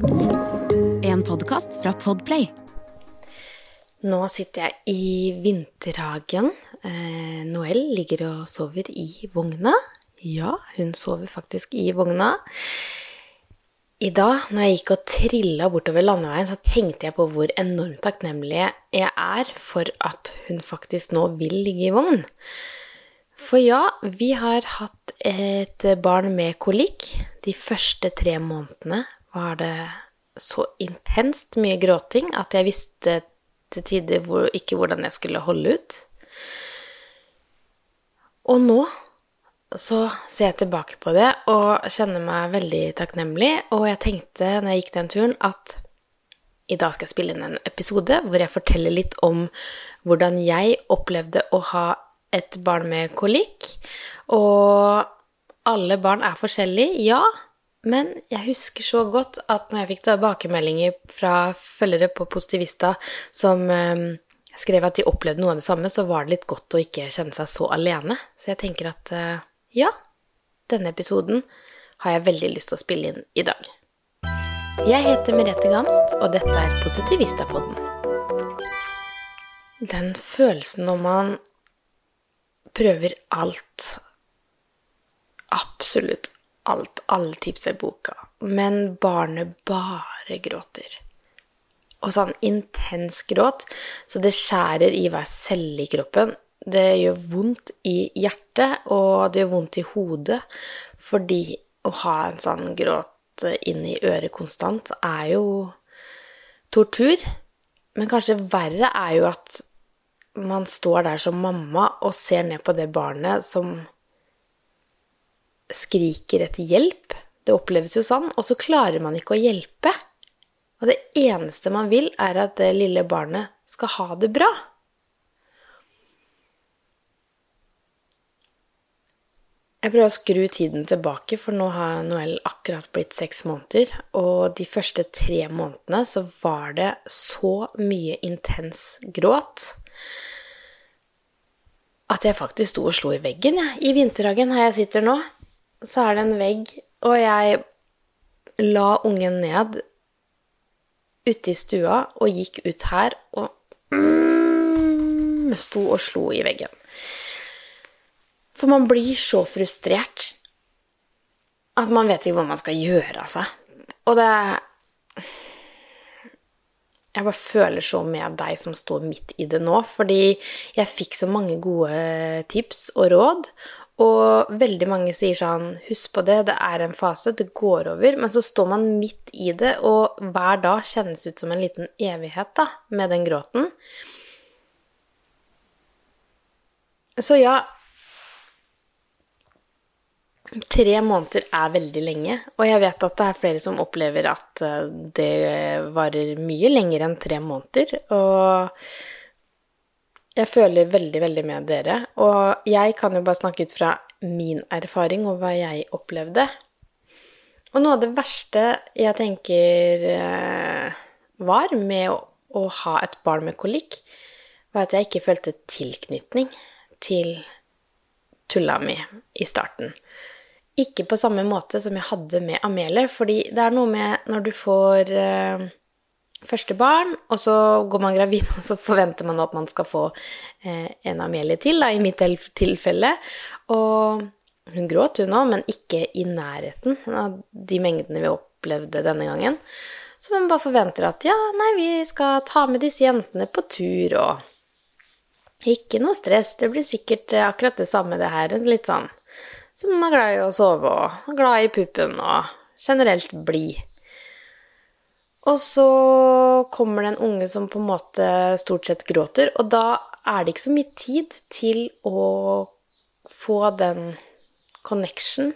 En podkast fra Podplay. Nå sitter jeg i vinterhagen. Eh, ligger og sover i vogna. Ja, hun sover faktisk i vogna. I dag, når jeg gikk og trilla bortover landeveien, så tenkte jeg på hvor enormt takknemlig jeg er for at hun faktisk nå vil ligge i vogn. For ja, vi har hatt et barn med kolikk. De første tre månedene var det så intenst mye gråting at jeg visste til tider hvor, ikke hvordan jeg skulle holde ut. Og nå så ser jeg tilbake på det og kjenner meg veldig takknemlig. Og jeg tenkte når jeg gikk den turen, at i dag skal jeg spille inn en episode hvor jeg forteller litt om hvordan jeg opplevde å ha et barn med kolikk. Og alle barn er forskjellige, ja. Men jeg husker så godt at når jeg fikk tilbakemeldinger fra følgere på Positivista som eh, skrev at de opplevde noe av det samme, så var det litt godt å ikke kjenne seg så alene. Så jeg tenker at eh, ja, denne episoden har jeg veldig lyst til å spille inn i dag. Jeg heter Merete Gamst, og dette er Positivista-podden. Den følelsen når man prøver alt, absolutt alt, alle tipser boka, men barnet bare gråter. Og sånn intens gråt, så det skjærer i hver celle i kroppen. Det gjør vondt i hjertet, og det gjør vondt i hodet, fordi å ha en sånn gråt inn i øret konstant er jo tortur. Men kanskje verre er jo at man står der som mamma og ser ned på det barnet som skriker etter hjelp. Det oppleves jo sånn. Og så klarer man ikke å hjelpe. Og det eneste man vil, er at det lille barnet skal ha det bra. Jeg prøver å skru tiden tilbake, for nå har Noel akkurat blitt seks måneder. Og de første tre månedene så var det så mye intens gråt at jeg faktisk sto og slo i veggen, jeg. I vinterhagen her jeg sitter nå så er det en vegg, og jeg la ungen ned ute i stua og gikk ut her og mm, sto og slo i veggen. For man blir så frustrert at man vet ikke hva man skal gjøre av seg. Og det Jeg bare føler så med deg som står midt i det nå, fordi jeg fikk så mange gode tips og råd. Og veldig mange sier sånn Husk på det, det er en fase, det går over. Men så står man midt i det, og hver dag kjennes ut som en liten evighet da, med den gråten. Så ja Tre måneder er veldig lenge, og jeg vet at det er flere som opplever at eh, det varer mye lenger enn tre måneder. Og jeg føler veldig, veldig med dere. Og jeg kan jo bare snakke ut fra min erfaring og hva jeg opplevde. Og noe av det verste jeg tenker eh, var med å, å ha et barn med kolikk, var at jeg ikke følte tilknytning til tulla mi i starten. Ikke på samme måte som jeg hadde med Amelie, fordi det er noe med når du får eh, første barn, og så går man gravid, og så forventer man at man skal få eh, en Amelie til, da, i mitt tilfelle. Og hun gråt, hun òg, men ikke i nærheten av de mengdene vi opplevde denne gangen. Så man bare forventer at ja, nei, vi skal ta med disse jentene på tur, og ikke noe stress, det blir sikkert eh, akkurat det samme, det her. Litt sånn som er glad i å sove og glad i puppen og generelt blid. Og så kommer det en unge som på en måte stort sett gråter, og da er det ikke så mye tid til å få den connection.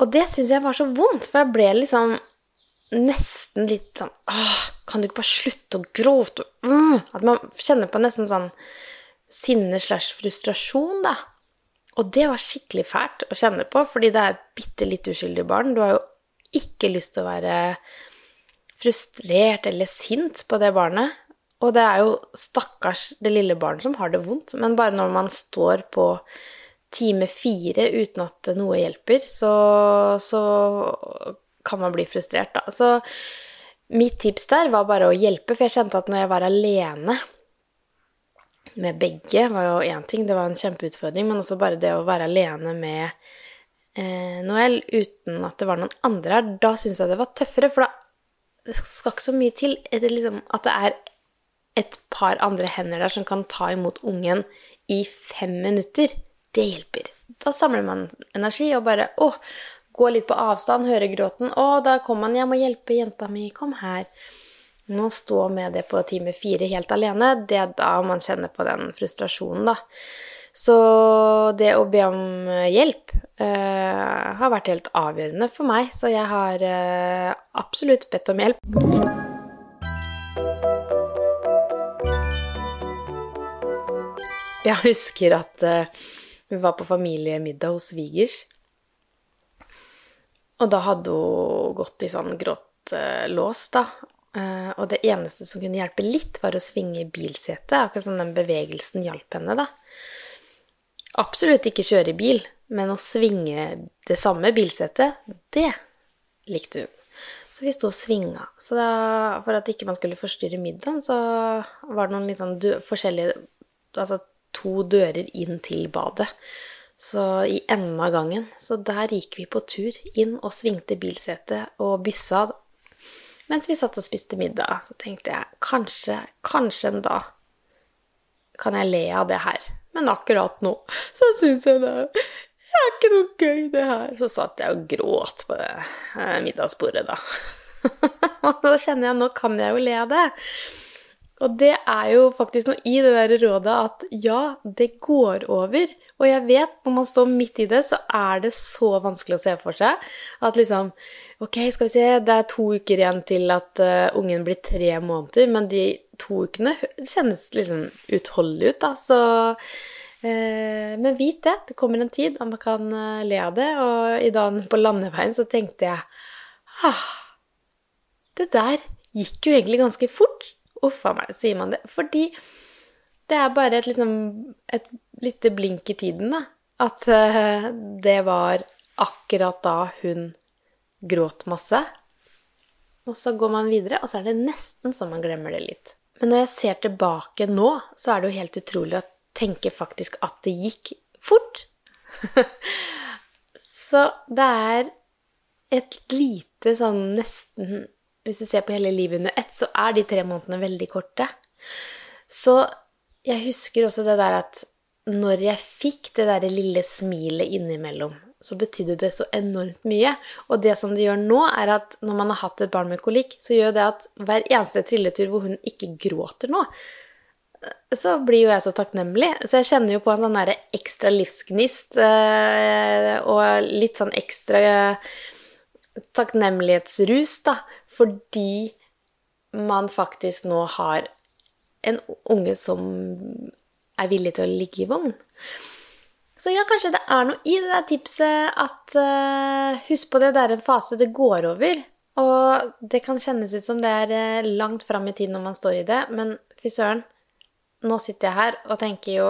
Og det syns jeg var så vondt, for jeg ble liksom nesten litt sånn Åh, kan du ikke bare slutte å gråte? Mm. At man kjenner på nesten sånn sinne slash frustrasjon, da. Og det var skikkelig fælt å kjenne på, fordi det er bitte litt uskyldig barn. Du har jo ikke lyst til å være frustrert eller sint på det barnet. Og det er jo stakkars det lille barnet som har det vondt, men bare når man står på time fire uten at noe hjelper, så, så kan man bli frustrert, da. Så mitt tips der var bare å hjelpe, for jeg kjente at når jeg var alene med begge, var jo én ting, det var en kjempeutfordring, men også bare det å være alene med eh, Noel uten at det var noen andre her, da syntes jeg det var tøffere, for da skal ikke så mye til det liksom, at det er et par andre hender der som kan ta imot ungen i fem minutter. Det hjelper. Da samler man energi og bare Å, gå litt på avstand, høre gråten. Å, da kommer man hjem og hjelper jenta mi. Kom her. nå stå med det på time fire helt alene, det er da man kjenner på den frustrasjonen, da. Så det å be om hjelp eh, har vært helt avgjørende for meg, så jeg har eh, absolutt bedt om hjelp. Jeg husker at eh, vi var på familiemiddag hos svigers. Og da hadde hun gått i sånn grått lås, da. Uh, og det eneste som kunne hjelpe litt, var å svinge bilsetet. Akkurat som den bevegelsen hjalp henne, da. Absolutt ikke kjøre bil, men å svinge det samme bilsettet, det likte hun. Så vi sto og svinga. Så da, for at ikke man skulle forstyrre middagen, så var det noen litt sånn forskjellige Altså to dører inn til badet. Så i enden av gangen. Så der gikk vi på tur inn og svingte bilsetet og byssa. Mens vi satt og spiste middag, så tenkte jeg kanskje, kanskje en dag kan jeg le av det her. Men akkurat nå så syns jeg det er ikke noe gøy, det her. Så satt jeg og gråt på det eh, middagsbordet, da. Og da kjenner jeg nå kan jeg jo le av det. Og det er jo faktisk noe i det der rådet at ja, det går over. Og jeg vet, når man står midt i det, så er det så vanskelig å se for seg at liksom Ok, skal vi se, det er to uker igjen til at uh, ungen blir tre måneder, men de to ukene kjennes liksom utholdelig ut, da. Så eh, Men vit det, det kommer en tid da man kan uh, le av det. Og i dag på landeveien så tenkte jeg ah, Det der gikk jo egentlig ganske fort. Uff a meg, sier man det. Fordi det er bare et, liksom, et lite blink i tiden, da. At eh, det var akkurat da hun gråt masse. Og så går man videre, og så er det nesten så man glemmer det litt. Men når jeg ser tilbake nå, så er det jo helt utrolig å tenke faktisk at det gikk fort. så det er et lite sånn nesten Hvis du ser på hele livet under ett, så er de tre månedene veldig korte. Så jeg husker også det der at når jeg fikk det derre lille smilet innimellom, så betydde det så enormt mye. Og det som det gjør nå, er at når man har hatt et barn med kolikk, så gjør det at hver eneste trilletur hvor hun ikke gråter nå, så blir jo jeg så takknemlig. Så jeg kjenner jo på en sånn derre ekstra livsgnist eh, og litt sånn ekstra takknemlighetsrus, da, fordi man faktisk nå har en unge som er villig til å ligge i vogn. Så ja, kanskje det er noe i det der tipset at uh, husk på det, det er en fase det går over. Og det kan kjennes ut som det er uh, langt fram i tid når man står i det, men fy søren, nå sitter jeg her og tenker jo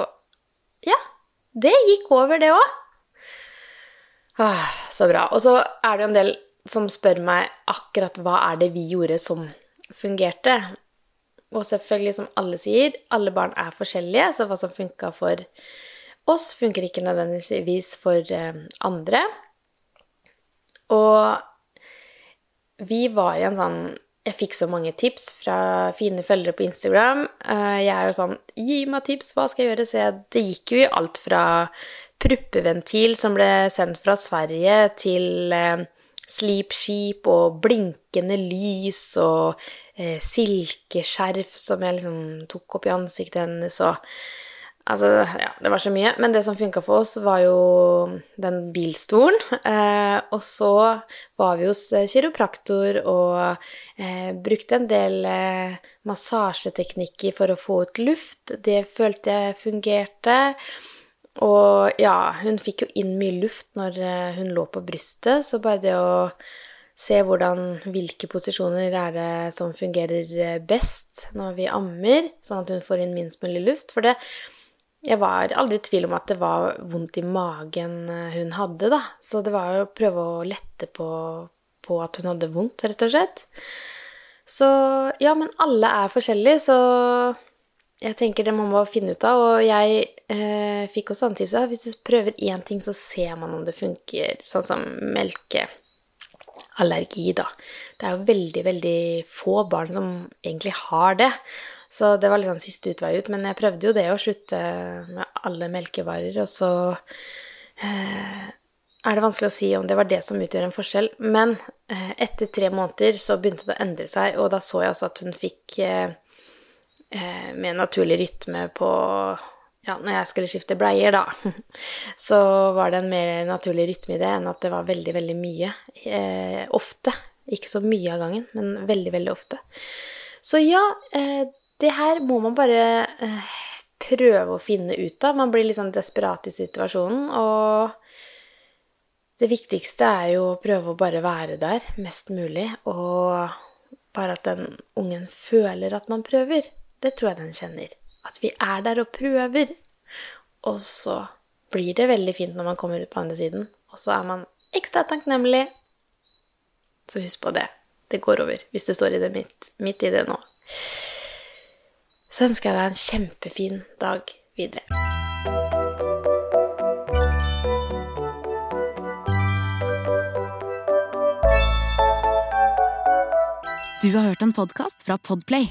Ja, det gikk over, det òg. Ah, så bra. Og så er det en del som spør meg akkurat hva er det vi gjorde som fungerte. Og selvfølgelig, som alle sier, alle barn er forskjellige, så hva som funka for oss, funker ikke nødvendigvis for eh, andre. Og vi var i en sånn Jeg fikk så mange tips fra fine følgere på Instagram. Eh, jeg er jo sånn Gi meg tips, hva skal jeg gjøre? Så det gikk jo i alt fra pruppeventil som ble sendt fra Sverige, til eh, slipskip og blinkende lys og eh, silkeskjerf som jeg liksom tok opp i ansiktet hennes og Altså, ja, det var så mye. Men det som funka for oss, var jo den bilstolen. Eh, og så var vi hos eh, kiropraktor og eh, brukte en del eh, massasjeteknikker for å få ut luft. Det følte jeg fungerte. Og ja, hun fikk jo inn mye luft når eh, hun lå på brystet, så bare det å se hvordan, hvilke posisjoner er det som fungerer eh, best når vi ammer, sånn at hun får inn minst mulig luft. For det, jeg var aldri i tvil om at det var vondt i magen eh, hun hadde, da. Så det var å prøve å lette på, på at hun hadde vondt, rett og slett. Så ja, men alle er forskjellige, så jeg tenker det må man finne ut av. Og jeg eh, fikk også annet tips av hvis du prøver én ting, så ser man om det funker. Sånn som melkeallergi, da. Det er jo veldig, veldig få barn som egentlig har det. Så det var liksom siste utvei ut. Men jeg prøvde jo det å slutte med alle melkevarer, og så eh, er det vanskelig å si om det var det som utgjør en forskjell. Men eh, etter tre måneder så begynte det å endre seg, og da så jeg også at hun fikk eh, Eh, med naturlig rytme på ja, når jeg skulle skifte bleier, da, så var det en mer naturlig rytme i det enn at det var veldig, veldig mye. Eh, ofte. Ikke så mye av gangen, men veldig, veldig ofte. Så ja, eh, det her må man bare eh, prøve å finne ut av. Man blir litt sånn desperat i situasjonen, og det viktigste er jo å prøve å bare være der mest mulig, og bare at den ungen føler at man prøver. Det tror jeg den kjenner. At vi er der og prøver. Og så blir det veldig fint når man kommer ut på andre siden. Og så er man ekstra takknemlig. Så husk på det. Det går over hvis du står i det midt, midt i det nå. Så ønsker jeg deg en kjempefin dag videre. Du har hørt en podkast fra Podplay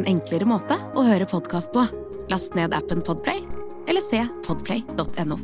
en enklere måte å høre podkast på. Last ned appen Podplay, eller se podplay.no.